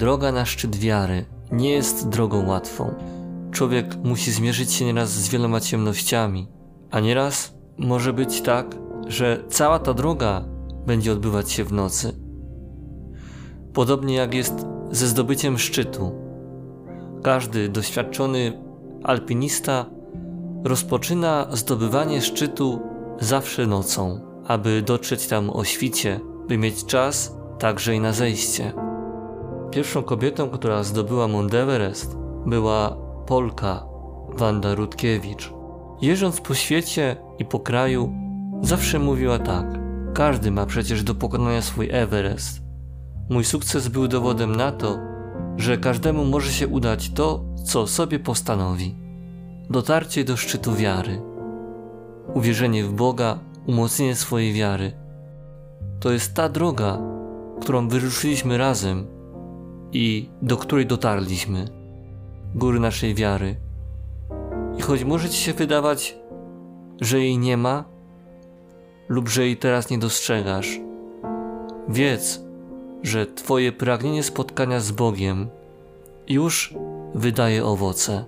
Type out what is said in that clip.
droga na szczyt wiary nie jest drogą łatwą. Człowiek musi zmierzyć się nieraz z wieloma ciemnościami, a nieraz może być tak, że cała ta droga będzie odbywać się w nocy. Podobnie jak jest ze zdobyciem szczytu. Każdy doświadczony alpinista rozpoczyna zdobywanie szczytu zawsze nocą, aby dotrzeć tam o świcie, by mieć czas także i na zejście. Pierwszą kobietą, która zdobyła Mount Everest, była Polka Wanda Rutkiewicz. Jeżdżąc po świecie i po kraju, zawsze mówiła tak: Każdy ma przecież do pokonania swój Everest. Mój sukces był dowodem na to, że każdemu może się udać to, co sobie postanowi. Dotarcie do szczytu wiary, uwierzenie w Boga, umocnienie swojej wiary. To jest ta droga, którą wyruszyliśmy razem i do której dotarliśmy. Góry naszej wiary. I choć może ci się wydawać, że jej nie ma, lub że jej teraz nie dostrzegasz, wiedz, że Twoje pragnienie spotkania z Bogiem już wydaje owoce.